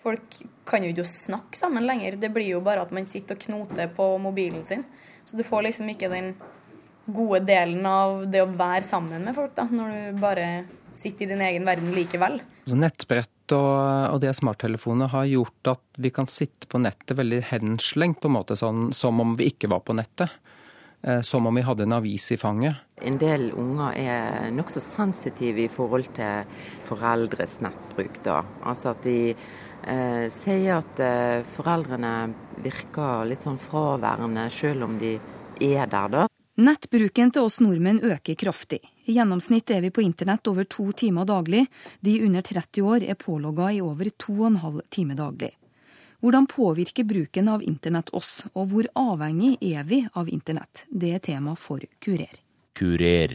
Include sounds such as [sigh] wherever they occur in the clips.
Folk kan jo ikke snakke sammen lenger. Det blir jo bare at man sitter og knoter på mobilen sin. Så du får liksom ikke den gode delen av det å være sammen med folk, da, når du bare sitter i din egen verden likevel. Så nettbrett og, og det smarttelefoner har gjort at vi kan sitte på nettet veldig henslengt, på en måte, sånn, som om vi ikke var på nettet. Eh, som om vi hadde en avis i fanget. En del unger er nokså sensitive i forhold til foreldres nettbruk. da. Altså at de eh, sier at eh, foreldrene virker litt sånn fraværende, selv om de er der, da. Nettbruken til oss nordmenn øker kraftig. I gjennomsnitt er vi på internett over to timer daglig. De under 30 år er pålogga i over to og en halv time daglig. Hvordan påvirker bruken av internett oss, og hvor avhengig er vi av internett? Det er tema for Kurer. Kurer,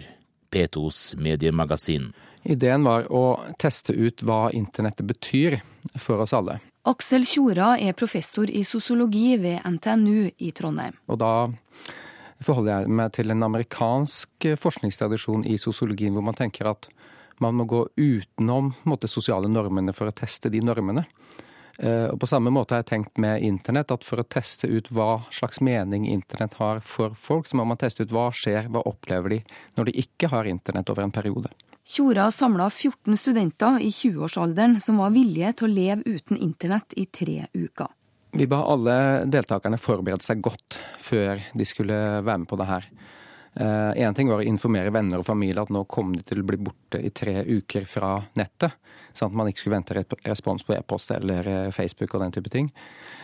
P2s mediemagasin. Ideen var å teste ut hva internettet betyr for oss alle. Aksel Tjora er professor i sosiologi ved NTNU i Trondheim. Og da forholder jeg meg til en amerikansk forskningstradisjon i sosiologien, hvor man tenker at man må gå utenom måte, sosiale normene for å teste de normene. Eh, og På samme måte har jeg tenkt med internett at for å teste ut hva slags mening internett har for folk, så må man teste ut hva skjer, hva opplever de når de ikke har internett over en periode. Tjora samla 14 studenter i 20-årsalderen som var villige til å leve uten internett i tre uker. Vi ba alle deltakerne forberede seg godt før de skulle være med på det her. Én eh, ting var å informere venner og familie at nå kom de til å bli borte i tre uker fra nettet. Sånn at man ikke skulle vente respons på e-post eller eh, Facebook og den type ting.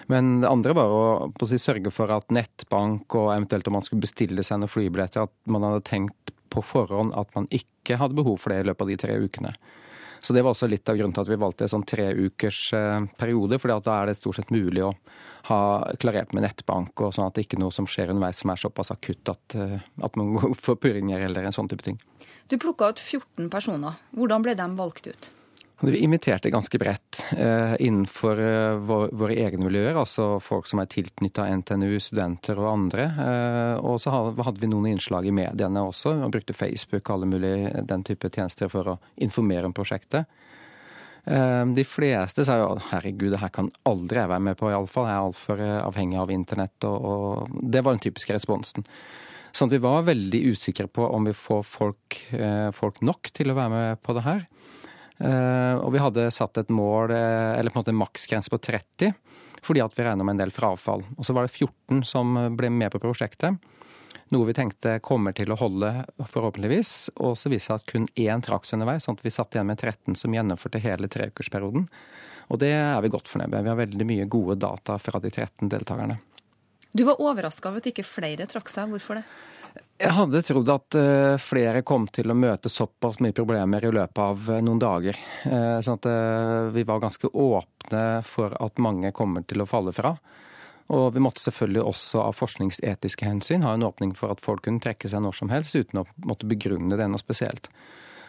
Men det andre var å, å si, sørge for at nettbank og eventuelt om man skulle bestille seg noen flybilletter, at man hadde tenkt på forhånd at man ikke hadde behov for det i løpet av de tre ukene. Så det var også litt av grunnen til at vi valgte en sånn treukers eh, periode. For da er det stort sett mulig å ha klarert med nettbank, og sånn at det ikke er noe som skjer underveis som er såpass akutt at, eh, at man går for purringer eller en sånn type ting. Du plukka ut 14 personer. Hvordan ble de valgt ut? Vi imiterte ganske bredt eh, innenfor eh, vår, våre egne miljøer, altså folk som er tilknytta NTNU, studenter og andre. Eh, og så hadde vi noen innslag i mediene også, og brukte Facebook og alle mulige den type tjenester for å informere om prosjektet. Eh, de fleste sa jo herregud, det her kan aldri jeg være med på, iallfall. Jeg er altfor eh, avhengig av internett. Og, og, det var den typiske responsen. Sånn at vi var veldig usikre på om vi får folk, eh, folk nok til å være med på det her. Eh, og vi hadde satt et mål, eh, eller på en måte en maksgrense på 30, fordi at vi regna med en del frafall. Og så var det 14 som ble med på prosjektet. Noe vi tenkte kommer til å holde, forhåpentligvis. Og så viste det seg at kun én trakk seg underveis, sånn at vi satt igjen med 13 som gjennomførte hele treukersperioden. Og det er vi godt fornøyd med. Vi har veldig mye gode data fra de 13 deltakerne. Du var overraska over at ikke flere trakk seg. Hvorfor det? Jeg hadde trodd at eh, flere kom til å møte såpass mye problemer i løpet av eh, noen dager. Eh, sånn at vi var ganske åpne for at mange kommer til å falle fra. Og vi måtte selvfølgelig også av forskningsetiske hensyn ha en åpning for at folk kunne trekke seg når som helst uten å måtte begrunne det noe spesielt.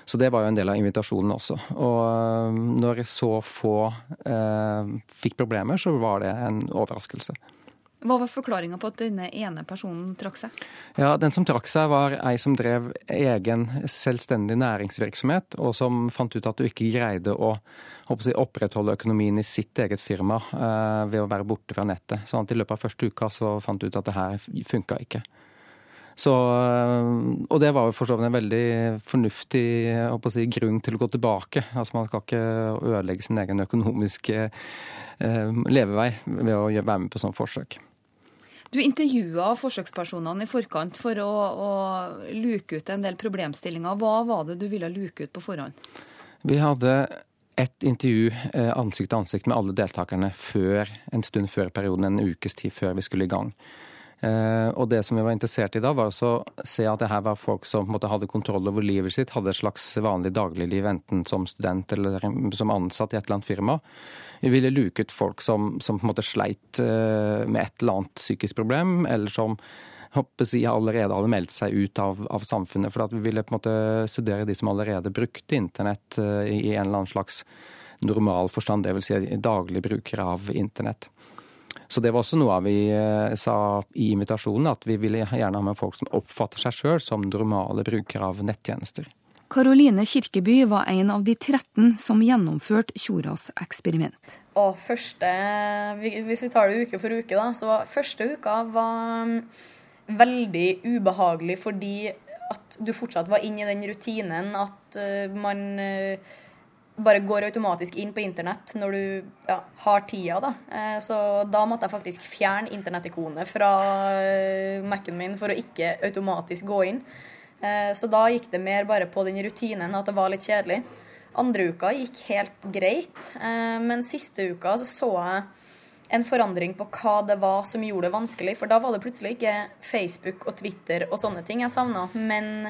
Så det var jo en del av invitasjonen også. Og når så få eh, fikk problemer, så var det en overraskelse. Hva var forklaringa på at denne ene personen trakk seg? Ja, Den som trakk seg, var ei som drev egen selvstendig næringsvirksomhet, og som fant ut at du ikke greide å jeg, opprettholde økonomien i sitt eget firma eh, ved å være borte fra nettet. Sånn at i løpet av første uka så fant du ut at det her funka ikke. Så, eh, og det var jo for en veldig fornuftig si, grunn til å gå tilbake. Altså Man skal ikke ødelegge sin egen økonomiske eh, levevei ved å være med på sånne forsøk. Du intervjua forsøkspersonene i forkant for å, å, luke ut en del problemstillinger. Hva var det du ville luke ut på forhånd? Vi hadde et intervju eh, ansikt til ansikt med alle deltakerne før, en stund før perioden, en ukes tid før vi skulle i gang. Eh, og det som vi var interessert i da, var å se at det her var folk som måte, hadde kontroll over livet sitt, hadde et slags vanlig dagligliv, enten som student eller som ansatt i et eller annet firma. Vi ville luke ut folk som, som på en måte sleit eh, med et eller annet psykisk problem, eller som håper jeg, allerede hadde meldt seg ut av, av samfunnet. For vi ville på en måte studere de som allerede brukte internett eh, i en eller annen slags normal forstand, dvs. Si daglig brukere av internett. Så det var også noe vi eh, sa i invitasjonen, at vi ville gjerne ha med folk som oppfatter seg sjøl som normale brukere av nettjenester. Karoline Kirkeby var en av de 13 som gjennomførte Tjoras eksperiment. Og første, Hvis vi tar det uke for uke, da, så var første uka var mm, veldig ubehagelig fordi at du fortsatt var inne i den rutinen at uh, man uh, bare går automatisk inn på internett når du ja, har tida. Da. Uh, så da måtte jeg faktisk fjerne internettikonet fra Mac-en min for å ikke automatisk gå inn. Så da gikk det mer bare på den rutinen at det var litt kjedelig. Andre uka gikk helt greit, eh, men siste uka så, så jeg en forandring på hva det var som gjorde det vanskelig. For da var det plutselig ikke Facebook og Twitter og sånne ting jeg savna. Men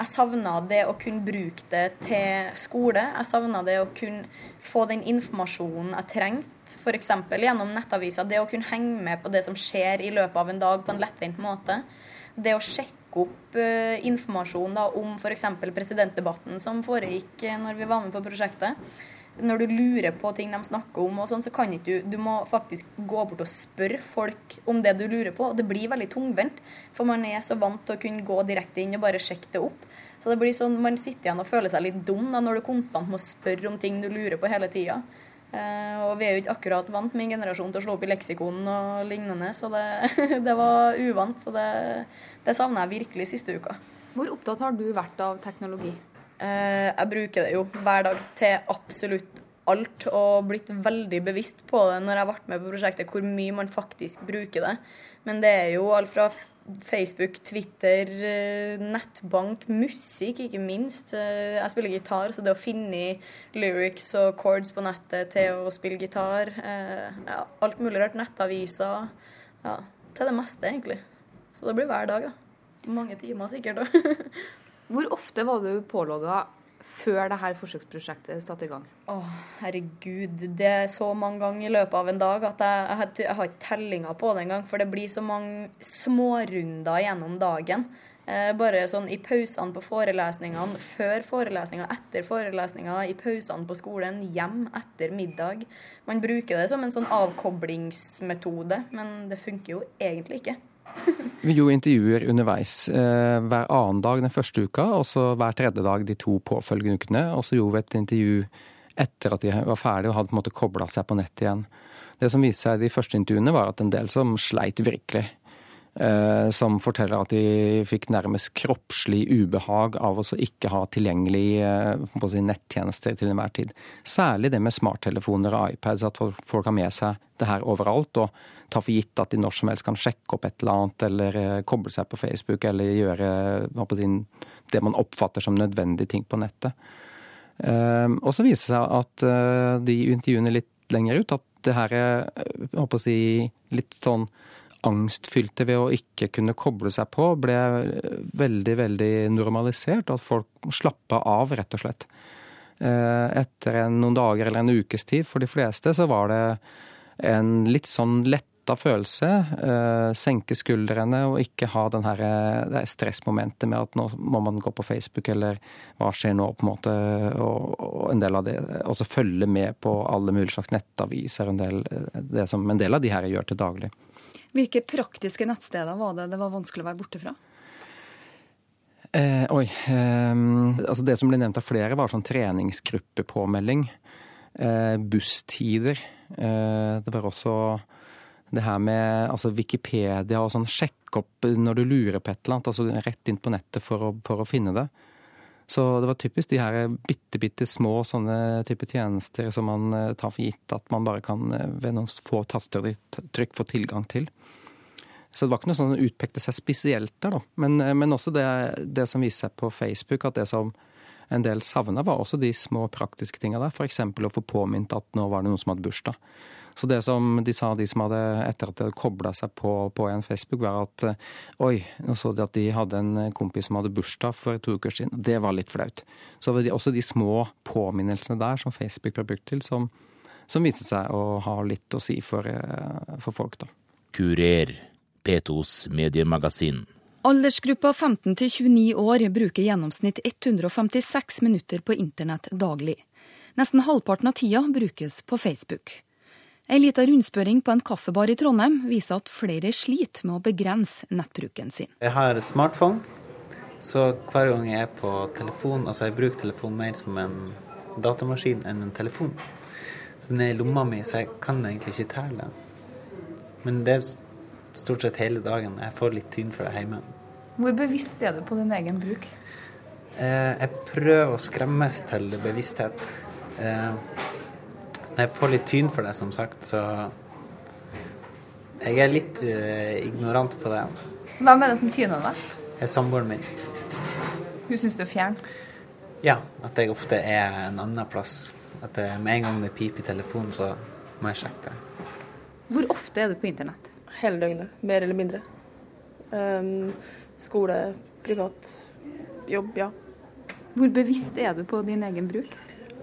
jeg savna det å kunne bruke det til skole. Jeg savna det å kunne få den informasjonen jeg trengte, f.eks. gjennom nettaviser. Det å kunne henge med på det som skjer i løpet av en dag på en lettvint måte. Det å sjekke opp uh, informasjon da, om f.eks. presidentdebatten som foregikk uh, når vi var med på prosjektet. Når du lurer på ting de snakker om, og sånn, så kan ikke du Du må faktisk gå bort og spørre folk om det du lurer på. Og det blir veldig tungvint, for man er så vant til å kunne gå direkte inn og bare sjekke det opp. Så det blir sånn, man sitter igjen og føler seg litt dum da, når du konstant må spørre om ting du lurer på hele tida. Uh, og vi er jo ikke akkurat vant, min generasjon, til å slå opp i leksikon og lignende, så det, [laughs] det var uvant. Så det, det savner jeg virkelig siste uka. Hvor opptatt har du vært av teknologi? Uh, jeg bruker det jo hver dag til absolutt alt, og blitt veldig bevisst på det når jeg vært med på prosjektet, hvor mye man faktisk bruker det. Men det er jo alt fra Facebook, Twitter, eh, nettbank, musikk, ikke minst. Eh, jeg spiller gitar, så det å finne lyrics og chords på nettet til å spille gitar eh, ja, Alt mulig rart. Nettaviser. Ja, til det meste, egentlig. Så det blir hver dag, da. Mange timer sikkert. [laughs] Hvor ofte var du pålogga før dette forsøksprosjektet satte i gang? Å, herregud. Det er så mange ganger i løpet av en dag at jeg, jeg, har, ikke tellinga på det engang. For det blir så mange smårunder gjennom dagen. Eh, bare sånn i pausene på forelesningene, før forelesninga, etter forelesninga, i pausene på skolen, hjem etter middag. Man bruker det som en sånn avkoblingsmetode, men det funker jo egentlig ikke. Vi gjorde intervjuer underveis eh, hver annen dag den første uka, og så hver tredje dag de to påfølgende ukene. Og så gjorde vi et intervju etter at de var ferdige og hadde på en måte kobla seg på nett igjen. Det som viste seg i de første intervjuene, var at en del som sleit virkelig. Eh, som forteller at de fikk nærmest kroppslig ubehag av å ikke ha tilgjengelig på sin nettjenester til enhver tid. Særlig det med smarttelefoner og iPads, at folk har med seg det her overalt. og tar for gitt at de når som helst kan sjekke opp et eller annet, eller eh, koble seg på Facebook, eller gjøre si, det man oppfatter som nødvendige ting på nettet. Og så viser det seg at de intervjuene litt lenger ut, at det her er håper å si, litt sånn angstfylte ved å ikke kunne koble seg på, ble veldig, veldig normalisert. At folk slappa av, rett og slett. Etter etter noen dager eller en ukes tid, for de fleste, så var det en litt sånn letta følelse. Eh, senke skuldrene og ikke ha den her, det stressmomentet med at nå må man gå på Facebook, eller hva skjer nå, på en måte. Og, og en del av det, også følge med på alle mulige slags nettaviser, en del, det som en del av de her gjør til daglig. Hvilke praktiske nettsteder var det det var vanskelig å være borte fra? Eh, oi. Eh, altså det som ble nevnt av flere, var sånn treningsgruppepåmelding. Eh, busstider. Eh, det var også det her med altså Wikipedia og sånn sjekk opp når du lurer på et eller annet. altså Rett inn på nettet for å, for å finne det. Så det var typisk de her bitte, bitte små sånne type tjenester som man eh, tar for gitt at man bare kan eh, ved noen få tastetrykk få tilgang til. Så det var ikke noe sånn utpekte seg spesielt der, da. Men, eh, men også det, det, som viste seg på Facebook, at det som en del savna, var også de små praktiske tinga der. F.eks. å få påminnet at nå var det noen som hadde bursdag. Så det som de sa, de som hadde etter at de hadde kobla seg på, på en Facebook, var at eh, oi, nå så de at de hadde en kompis som hadde bursdag for to uker siden. Det var litt flaut. Så det var også de små påminnelsene der som Facebook ble brukt til, som, som viste seg å ha litt å si for, eh, for folk, da. Kurer, P2s mediemagasin. Aldersgruppa 15 til 29 år bruker gjennomsnitt 156 minutter på internett daglig. Nesten halvparten av tida brukes på Facebook. Ei lita rundspørring på en kaffebar i Trondheim viser at flere sliter med å begrense nettbruken sin. Jeg har smartphone, Så hver gang jeg er på telefon, altså jeg bruker telefonen mer som en datamaskin enn en telefon. Så den er i lomma mi, så jeg kan egentlig ikke telle. Men det er stort sett hele dagen. Jeg får litt tyn for det hjemme. Hvor bevisst er du på din egen bruk? Eh, jeg prøver å skremmes til bevissthet. Eh, jeg får litt tyn for det, som sagt, så jeg er litt uh, ignorant på det. Hvem er det som tyner deg? Det er samboeren min. Hun syns du er fjern? Ja, at jeg ofte er en annen plass. At det, med en gang det piper i telefonen, så må jeg sjekke det. Hvor ofte er du på internett? Hele døgnet, mer eller mindre. Um, skole, privat, jobb, ja. Hvor bevisst er du på din egen bruk?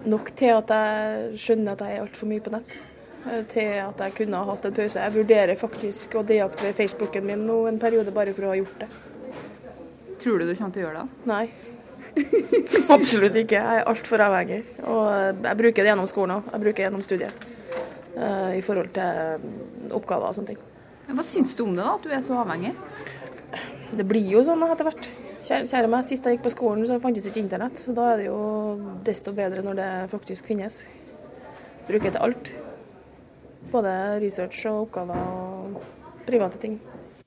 Nok til at jeg skjønner at jeg er altfor mye på nett. Eh, til at jeg kunne ha hatt en pause. Jeg vurderer faktisk å deaktivere Facebooken min nå en periode bare for å ha gjort det. Tror du du kommer til å gjøre det? Nei. [laughs] Absolutt ikke. Jeg er altfor avhengig. Og jeg bruker det gjennom skolen òg. Jeg bruker det gjennom studiet. Uh, I forhold til oppgaver og sånne ting. Hva syns du om det, da, at du er så avhengig? Det blir jo sånn etter hvert. Kjære, kjære meg, Sist jeg gikk på skolen, så fantes ikke internett. Så da er det jo desto bedre når det faktisk finnes. Bruker til alt. Både research og oppgaver og private ting.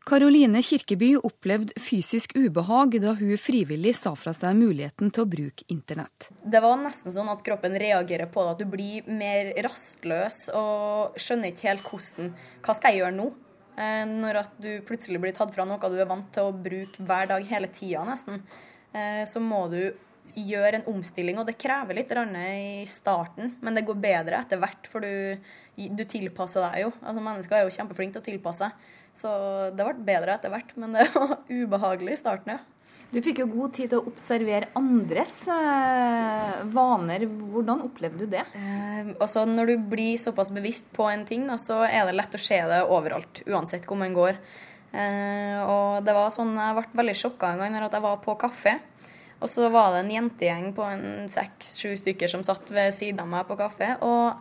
Karoline Kirkeby opplevde fysisk ubehag da hun frivillig sa fra seg muligheten til å bruke internett. Det var nesten sånn at kroppen reagerer på det, at du blir mer rastløs og skjønner ikke helt hvordan Hva skal jeg gjøre nå? Eh, når at du plutselig blir tatt fra noe du er vant til å bruke hver dag hele tida nesten, eh, så må du gjør en omstilling, og det krever litt i starten, men det går bedre etter hvert, for du, du tilpasser deg jo. Altså Mennesker er jo kjempeflinke til å tilpasse så det ble bedre etter hvert, men det var ubehagelig i starten, ja. Du fikk jo god tid til å observere andres eh, vaner. Hvordan opplevde du det? Eh, altså Når du blir såpass bevisst på en ting, da, så er det lett å se det overalt, uansett hvor man går. Eh, og det var sånn, Jeg ble veldig sjokka en gang når jeg var på kafé. Og så var det en jentegjeng på en seks-sju stykker som satt ved siden av meg på kafé. Og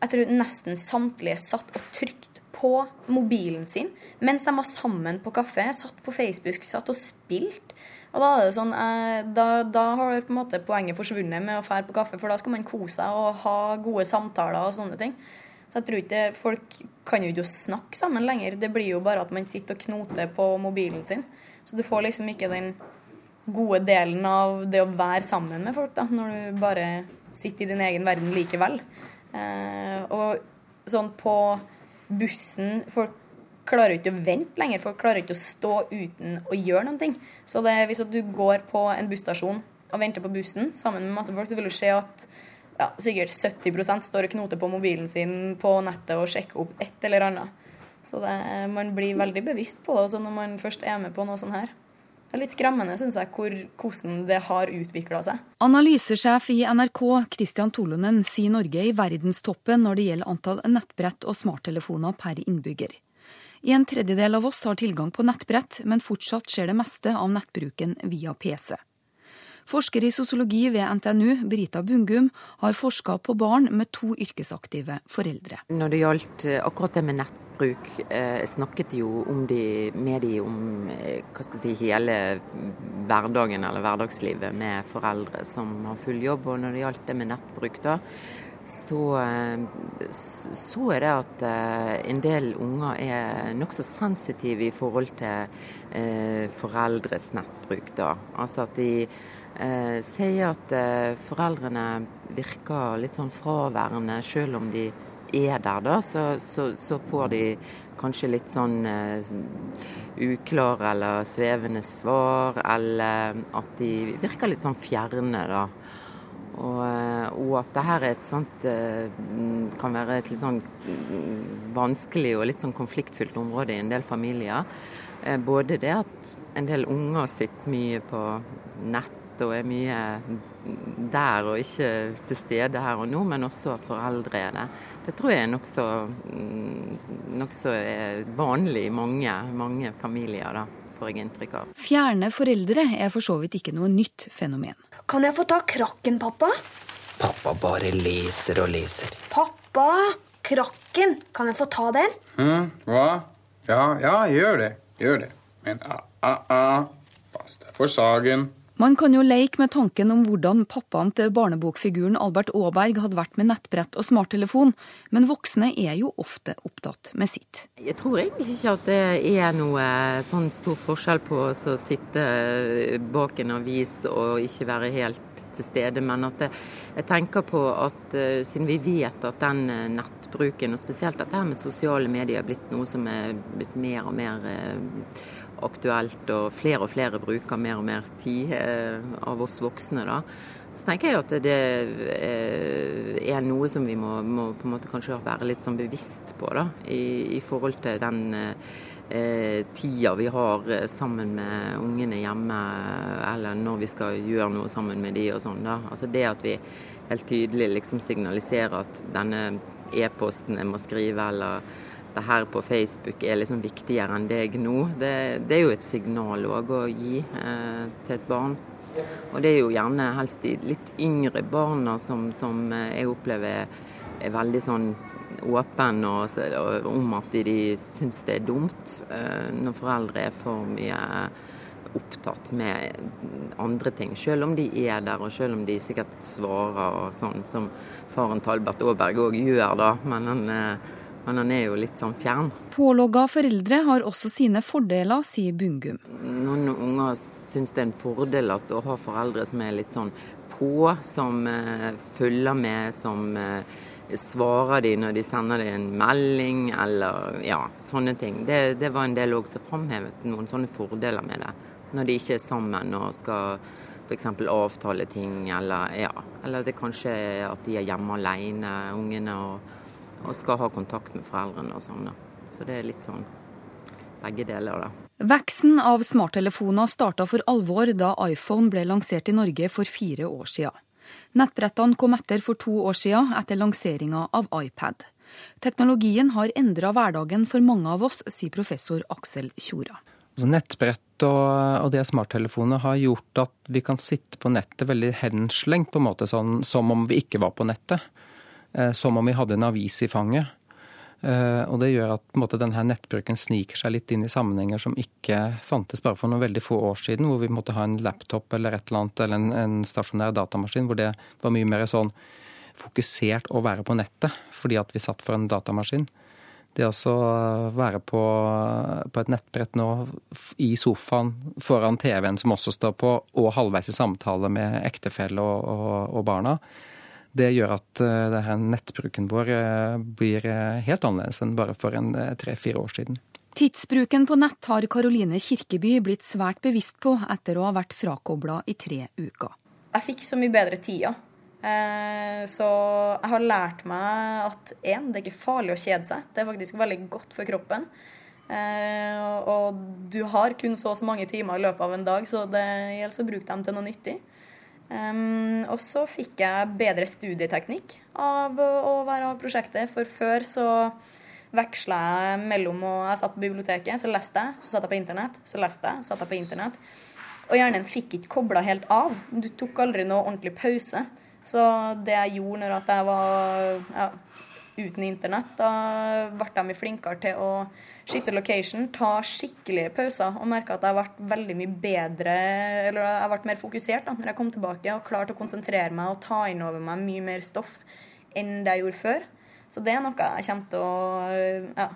jeg tror nesten samtlige satt og trykte på mobilen sin mens de var sammen på kafé. Satt på Facebook, satt og spilte. Og da er det sånn, eh, da, da har på en måte poenget forsvunnet med å fære på kaffe, for da skal man kose seg og ha gode samtaler og sånne ting. Så jeg tror ikke Folk kan jo ikke snakke sammen lenger. Det blir jo bare at man sitter og knoter på mobilen sin. Så du får liksom ikke den gode delen av det å være sammen med folk, da, når du bare sitter i din egen verden likevel. Eh, og sånn på bussen Folk klarer ikke å vente lenger. Folk klarer ikke å stå uten å gjøre noen ting. Så det, hvis du går på en busstasjon og venter på bussen sammen med masse folk, så vil du se at ja, sikkert 70% står og knoter på mobilen sin på nettet og sjekker opp et eller annet. Så det, man blir veldig bevisst på det også når man først er med på noe sånt her. Det er litt skremmende synes jeg, hvor, hvordan det har utvikla seg. Analysesjef i NRK Christian Tolonen sier Norge er i verdenstoppen når det gjelder antall nettbrett og smarttelefoner per innbygger. I En tredjedel av oss har tilgang på nettbrett, men fortsatt skjer det meste av nettbruken via PC. Forsker i sosiologi ved NTNU, Brita Bungum, har forska på barn med to yrkesaktive foreldre. Når det gjaldt eh, akkurat det med nettbruk, eh, snakket jo de, med de om eh, si, hele hverdagen eller hverdagslivet med foreldre som har full jobb. Og når det gjaldt det med nettbruk, da, så, så er det at en del unger er nokså sensitive i forhold til foreldres nettbruk. da. Altså at de eh, sier at eh, foreldrene virker litt sånn fraværende, selv om de er der, da, så, så, så får de kanskje litt sånn eh, uklare eller svevende svar, eller at de virker litt sånn fjerne, da. Og, uh, og at det her er et sånt uh, kan være et litt sånn vanskelig og litt sånn konfliktfylt område i en del familier. Både det at en del unger sitter mye på nett og er mye der og ikke til stede her og nå, men også at foreldre er det. Det tror jeg er nokså så nok vanlig i mange, mange familier, da, får jeg inntrykk av. Fjerne foreldre er for så vidt ikke noe nytt fenomen. Kan jeg få ta krakken, pappa? Pappa bare leser og leser. Pappa! Krakken! Kan jeg få ta den? Mm, hva? Ja, ja, gjør det. Gjør det. Men a-a-a. Pass deg for Sagen. Man kan jo leke med tanken om hvordan pappaen til barnebokfiguren Albert Aaberg hadde vært med nettbrett og smarttelefon, men voksne er jo ofte opptatt med sitt. Jeg tror egentlig ikke at det er noe sånn stor forskjell på å sitte bak en avis og ikke være helt til stede, men at jeg tenker på at siden vi vet at den nettbruken, og spesielt dette her med sosiale medier, er blitt noe som er blitt mer og mer aktuelt, og flere og flere bruker mer og mer tid eh, av oss voksne, da, så tenker jeg at det eh, er noe som vi må, må på en måte kanskje være litt sånn bevisst på, da, i, i forhold til den eh, tida vi har eh, sammen med ungene hjemme, eller når vi skal gjøre noe sammen med de og sånn. da. Altså Det at vi helt tydelig liksom signaliserer at denne e-posten jeg må skrive, eller det her på Facebook er liksom viktigere enn deg nå. Det, det er jo et signal òg å gi eh, til et barn. Og det er jo gjerne helst de litt yngre barna som, som eh, jeg opplever er veldig sånn åpen og, og, om at de, de syns det er dumt eh, når foreldre er for mye opptatt med andre ting, selv om de er der, og selv om de sikkert svarer og sånn, som faren til Albert Aaberg òg gjør, da. Men han, eh, men han er jo litt sånn fjern. Pålogga foreldre har også sine fordeler, sier Bungum. Noen unger syns det er en fordel at å ha foreldre som er litt sånn på, som eh, følger med, som eh, svarer de når de sender deg en melding, eller ja, sånne ting. Det, det var en del òg som framhevet noen sånne fordeler med det. Når de ikke er sammen og skal f.eks. avtale ting, eller ja, eller det kanskje at de er hjemme alene, ungene. og og skal ha kontakt med foreldrene og sånn. Så det er litt sånn begge deler, da. Veksten av smarttelefoner starta for alvor da iPhone ble lansert i Norge for fire år siden. Nettbrettene kom etter for to år siden, etter lanseringa av iPad. Teknologien har endra hverdagen for mange av oss, sier professor Aksel Tjora. Altså nettbrett og, og det smarttelefonene har gjort at vi kan sitte på nettet veldig henslengt, på en måte sånn som om vi ikke var på nettet. Eh, som om vi hadde en avis i fanget. Eh, og det gjør at måte, denne nettbruken sniker seg litt inn i sammenhenger som ikke fantes bare for noen veldig få år siden, hvor vi måtte ha en laptop eller et eller annet, eller en, en stasjonær datamaskin, hvor det var mye mer sånn fokusert å være på nettet fordi at vi satt for en datamaskin. Det å være på, på, et nettbrett nå i sofaen foran TV-en som også står på, og halvveis i samtale med ektefelle og, og, og barna, det gjør at uh, nettbruken vår uh, blir uh, helt annerledes enn bare for en tre-fire år siden. Tidsbruken på nett har Karoline Kirkeby blitt svært bevisst på etter å ha vært frakobla i tre uker. Jeg fikk så mye bedre tida. Så jeg har lært meg at én, det er ikke farlig å kjede seg. Det er faktisk veldig godt for kroppen. Og du har kun så og så mange timer i løpet av en dag, så det gjelder å bruke dem til noe nyttig. Um, og så fikk jeg bedre studieteknikk av å være av prosjektet. For før så veksla jeg mellom og Jeg satt på biblioteket, så leste jeg. Så satt jeg på internett, så leste jeg, så satt jeg på internett. Og hjernen fikk ikke kobla helt av. Du tok aldri noe ordentlig pause. Så det jeg gjorde når jeg var ja, uten internett. Da ble de flinkere til å skifte location, ta skikkelige pauser, og merka at jeg ble veldig mye bedre, eller jeg ble mer fokusert da når jeg kom tilbake, og klarte å konsentrere meg og ta inn over meg mye mer stoff enn det jeg gjorde før. Så det er noe jeg kommer til å ja,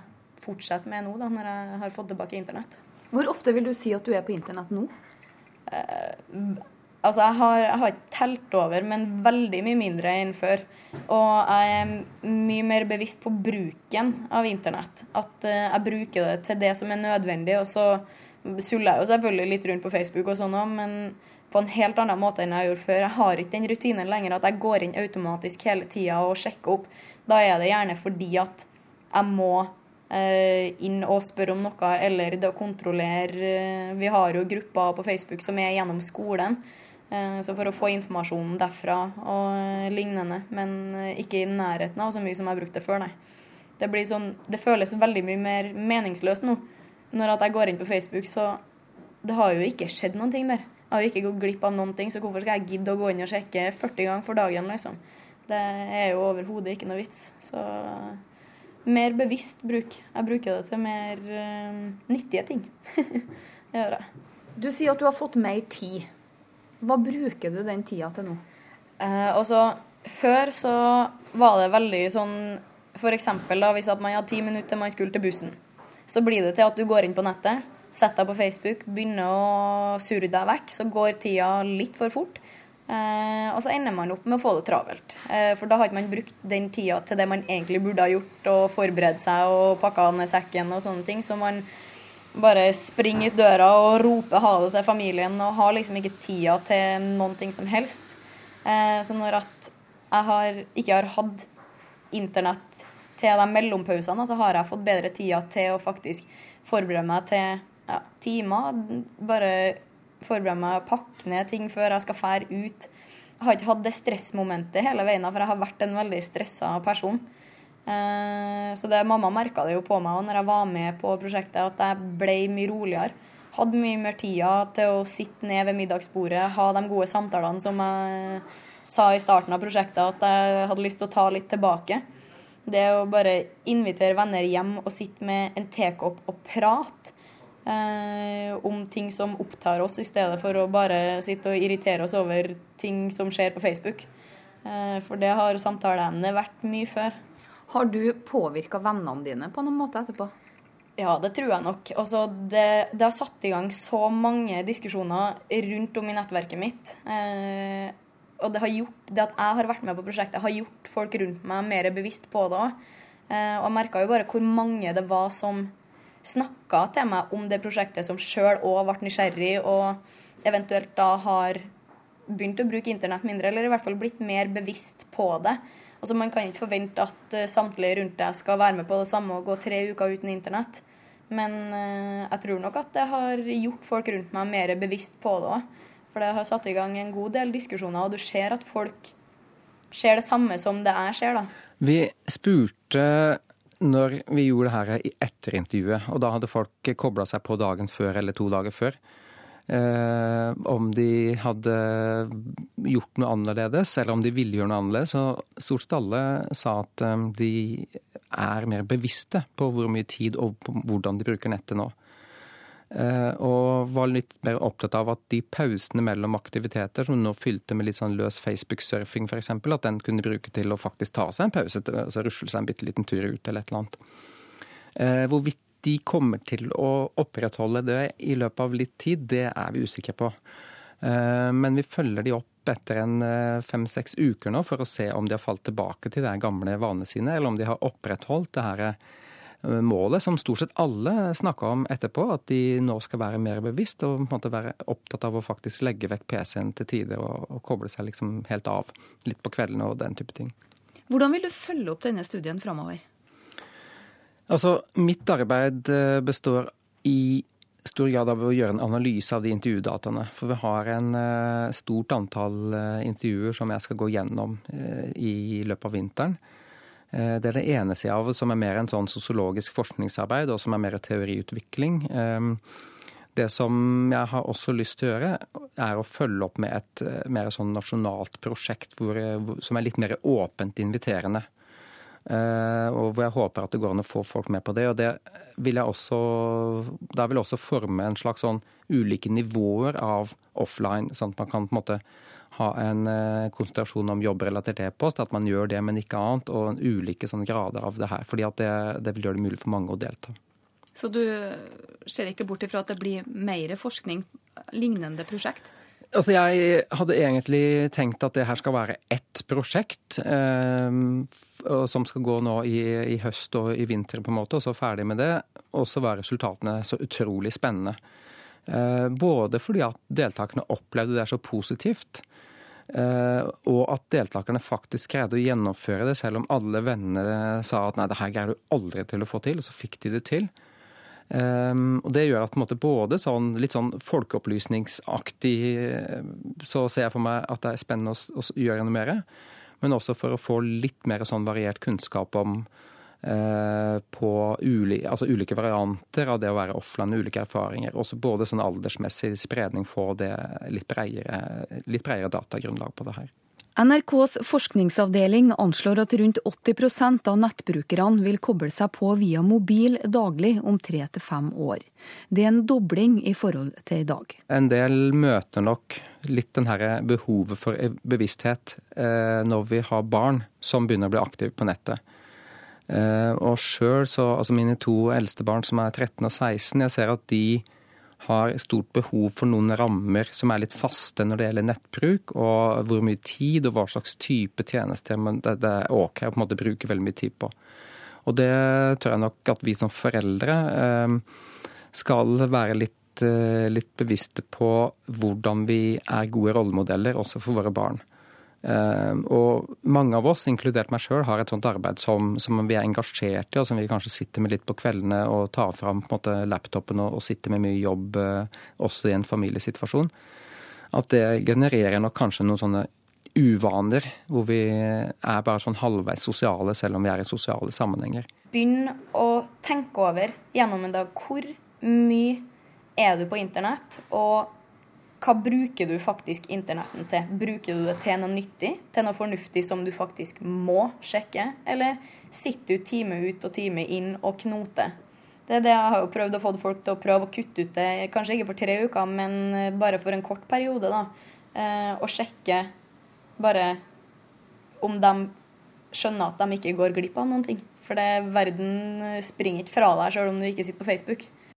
fortsette med nå, da, når jeg har fått tilbake internett. Hvor ofte vil du si at du er på internett nå? Eh, Altså, jeg har, jeg har, ikke telt over, men veldig mye mindre enn før. Og jeg er mye mer bevisst på bruken av internett. At uh, jeg bruker det til det som er nødvendig. Og så suller jeg jo selvfølgelig litt rundt på Facebook og sånn òg, men på en helt annen måte enn jeg gjorde før. Jeg har ikke den rutinen lenger at jeg går inn automatisk hele tida og sjekker opp. Da er det gjerne fordi at jeg må uh, inn og spørre om noe, eller det å kontrollere uh, Vi har jo grupper på Facebook som er gjennom skolen. Eh, så for å få informasjonen derfra og lignende, men eh, ikke i nærheten av så mye som jeg har brukt det før, nei. Det, blir sånn, det føles veldig mye mer meningsløst nå. Når jeg går inn på Facebook, så Det har jo ikke skjedd noen ting der. Jeg har jo ikke gått glipp av noen ting, så hvorfor skal jeg gidde å gå inn og sjekke 40 ganger for dagen, liksom? Det er jo overhodet ikke noe vits. Så mer bevisst bruk. Jeg bruker det til mer uh, nyttige ting. [laughs] det gjør jeg. Du sier at du har fått mer tid. Hva bruker du den tida til nå? Eh, også, før så var det veldig sånn F.eks. hvis at man hadde ti minutter til man skulle til bussen. Så blir det til at du går inn på nettet, setter deg på Facebook, begynner å surre deg vekk. Så går tida litt for fort. Eh, og så ender man opp med å få det travelt. Eh, for da har ikke man brukt den tida til det man egentlig burde ha gjort, og forberedt seg og pakka ned sekken og sånne ting. Så man bare springe ut døra og rope ha det til familien og har liksom ikke tida til noen ting som helst. Eh, så når at jeg har, ikke har hatt internett til de mellompausene, så har jeg fått bedre tida til å faktisk forberede meg til ja, timer. Bare forberede meg, å pakke ned ting før jeg skal fære ut. Jeg har ikke hatt det stressmomentet hele veien, for jeg har vært en veldig stressa person. Eh, så det, mamma merka det jo på meg når jeg var med på prosjektet, at jeg ble mye roligere. Hadde mye mer tida til å sitte ned ved middagsbordet, ha de gode samtalene som jeg sa i starten av prosjektet at jeg hadde lyst til å ta litt tilbake. Det å bare invitere venner hjem og sitte med en tekopp og prate eh, om ting som opptar oss, i stedet for å bare sitte og irritere oss over ting som skjer på Facebook. Eh, for det har samtaleemnet vært mye før. Har du påvirka vennene dine på noen måte etterpå? Ja, det tror jeg nok. Altså, det, det, har satt i gang så mange diskusjoner rundt om i nettverket mitt. Eh, og det, gjort, det at jeg har vært med på prosjektet, har gjort folk rundt meg mer bevisst på det. Eh, og jeg merka jo bare hvor mange det var som snakka til meg om det prosjektet, som sjøl òg ble nysgjerrig, og eventuelt da har begynt å bruke internett mindre, eller i hvert fall blitt mer bevisst på det. Altså Man kan ikke forvente at uh, samtlige rundt deg skal være med på det samme og gå tre uker uten internett. Men uh, jeg tror nok at det har gjort folk rundt meg mer bevisst på det òg. For det har satt i gang en god del diskusjoner, og du ser at folk ser det samme som det jeg ser, da. Vi spurte når vi gjorde det her i etterintervjuet, og da hadde folk kobla seg på dagen før eller to dager før. Eh, om de hadde gjort noe annerledes, eller om de ville gjøre noe annerledes. Og stort sett alle sa at eh, de er mer bevisste på hvor mye tid og hvordan de bruker nettet nå. Eh, og var litt mer opptatt av at de pausene mellom aktiviteter, som nå fylte med litt sånn løs Facebook-surfing f.eks., at den kunne bruke til å faktisk ta seg en pause, altså rusle seg en bitte liten tur ut eller et eller annet. Hvorvidt de kommer til å opprettholde det i løpet av litt tid, det er vi usikre på. Eh, men vi følger de opp etter en eh, fem-seks uker nå for å se om de har falt tilbake til de gamle vanene sine, eller om de har opprettholdt det her eh, målet som stort sett alle snakka om etterpå, at de nå skal være mer bevisst og være opptatt av å faktisk legge vekk PC-en til tider og, og, koble seg liksom helt av litt på kveldene og den type ting. Hvordan vil du følge opp denne studien framover? Altså, mitt arbeid eh, består i stor grad av å gjøre en analyse av de intervjudataene. For vi har en uh, stort antall uh, intervjuer som jeg skal gå gjennom i løpet av vinteren. Det er det ene sida av som er mer en sånn sosiologisk forskningsarbeid, og som er mer teoriutvikling. Det som jeg har også lyst til å gjøre, er å følge opp med et mer sånn nasjonalt prosjekt hvor, som er litt mer åpent inviterende. Eh, og hvor jeg håper at det går an å få folk med på det. Og det vil jeg også Da vil jeg også forme en slags sånn ulike nivåer av offline, sånn at man kan på en måte ha en eh, konsentrasjon om jobbrelatert e-post, at man gjør det, men ikke annet, og ulike sånn grader av det her. fordi at det, det vil gjøre det mulig for mange å delta. Så du ser ikke bort ifra at det blir mer forskning, lignende prosjekt? Altså, Jeg hadde egentlig tenkt at det her skal være ett prosjekt. Eh, som skal gå nå i, i, høst og i vinter, på en måte, og så ferdig med det. Og så var resultatene så utrolig spennende. Eh, både fordi at deltakerne opplevde det så positivt. Eh, og at deltakerne faktisk greide å gjennomføre det, selv om alle vennene sa at nei, det her greier du aldri til å få til. Og så fikk de det til. Um, og Det gjør at på en måte både sånn, litt sånn folkeopplysningsaktig eh, så ser jeg for meg at det er spennende å, å gjøre noe mer. Men også for å få litt mer sånn variert kunnskap om uh, på uli, altså ulike varianter av det å være offline, ulike erfaringer. Også både sånn aldersmessig spredning, få det litt bredere, litt bredere datagrunnlag på det her. NRKs forskningsavdeling anslår at rundt 80% av nettbrukerne vil koble seg på via mobil daglig om tre til fem år. Det er en dobling i forhold til i dag. En del møter nok litt den her behovet for bevissthet eh, når vi har barn som begynner å bli aktive på nettet. Eh, og sjøl, altså mine to eldste barn som er 13 og 16, jeg ser at de har stort behov for noen rammer som er litt faste når det gjelder nettbruk, og hvor mye tid og hva slags type tjenester det, det er OK å på en måte bruke veldig mye tid på. Og det tror jeg nok at vi som foreldre eh, skal være litt, eh, litt bevisste på hvordan vi er gode rollemodeller også for våre barn. Eh, og mange av oss, inkludert meg sjøl, har et sånt arbeid som, som, vi er engasjert i, og som vi kanskje sitter med litt på kveldene og tar fram på en måte, laptopen og, og sitter med mye jobb eh, også i en familiesituasjon. At det genererer nok kanskje noen sånne uvaner, hvor vi er bare sånn halvveis sosiale selv om vi er i sosiale sammenhenger. Begynn å tenke over gjennom en dag hvor mye er du på internett, og hva bruker du faktisk internetten til? Bruker du det til noe nyttig, til noe fornuftig som du faktisk må sjekke? Eller sitter du time ut og time inn og knoter? Det er det jeg har jo prøvd å få folk til å prøve å kutte ut det, kanskje ikke for tre uker, men bare for en kort periode. da, eh, Og sjekke bare om de skjønner at de ikke går glipp av noen ting. For det, verden springer ikke fra deg sjøl om du ikke sitter på Facebook.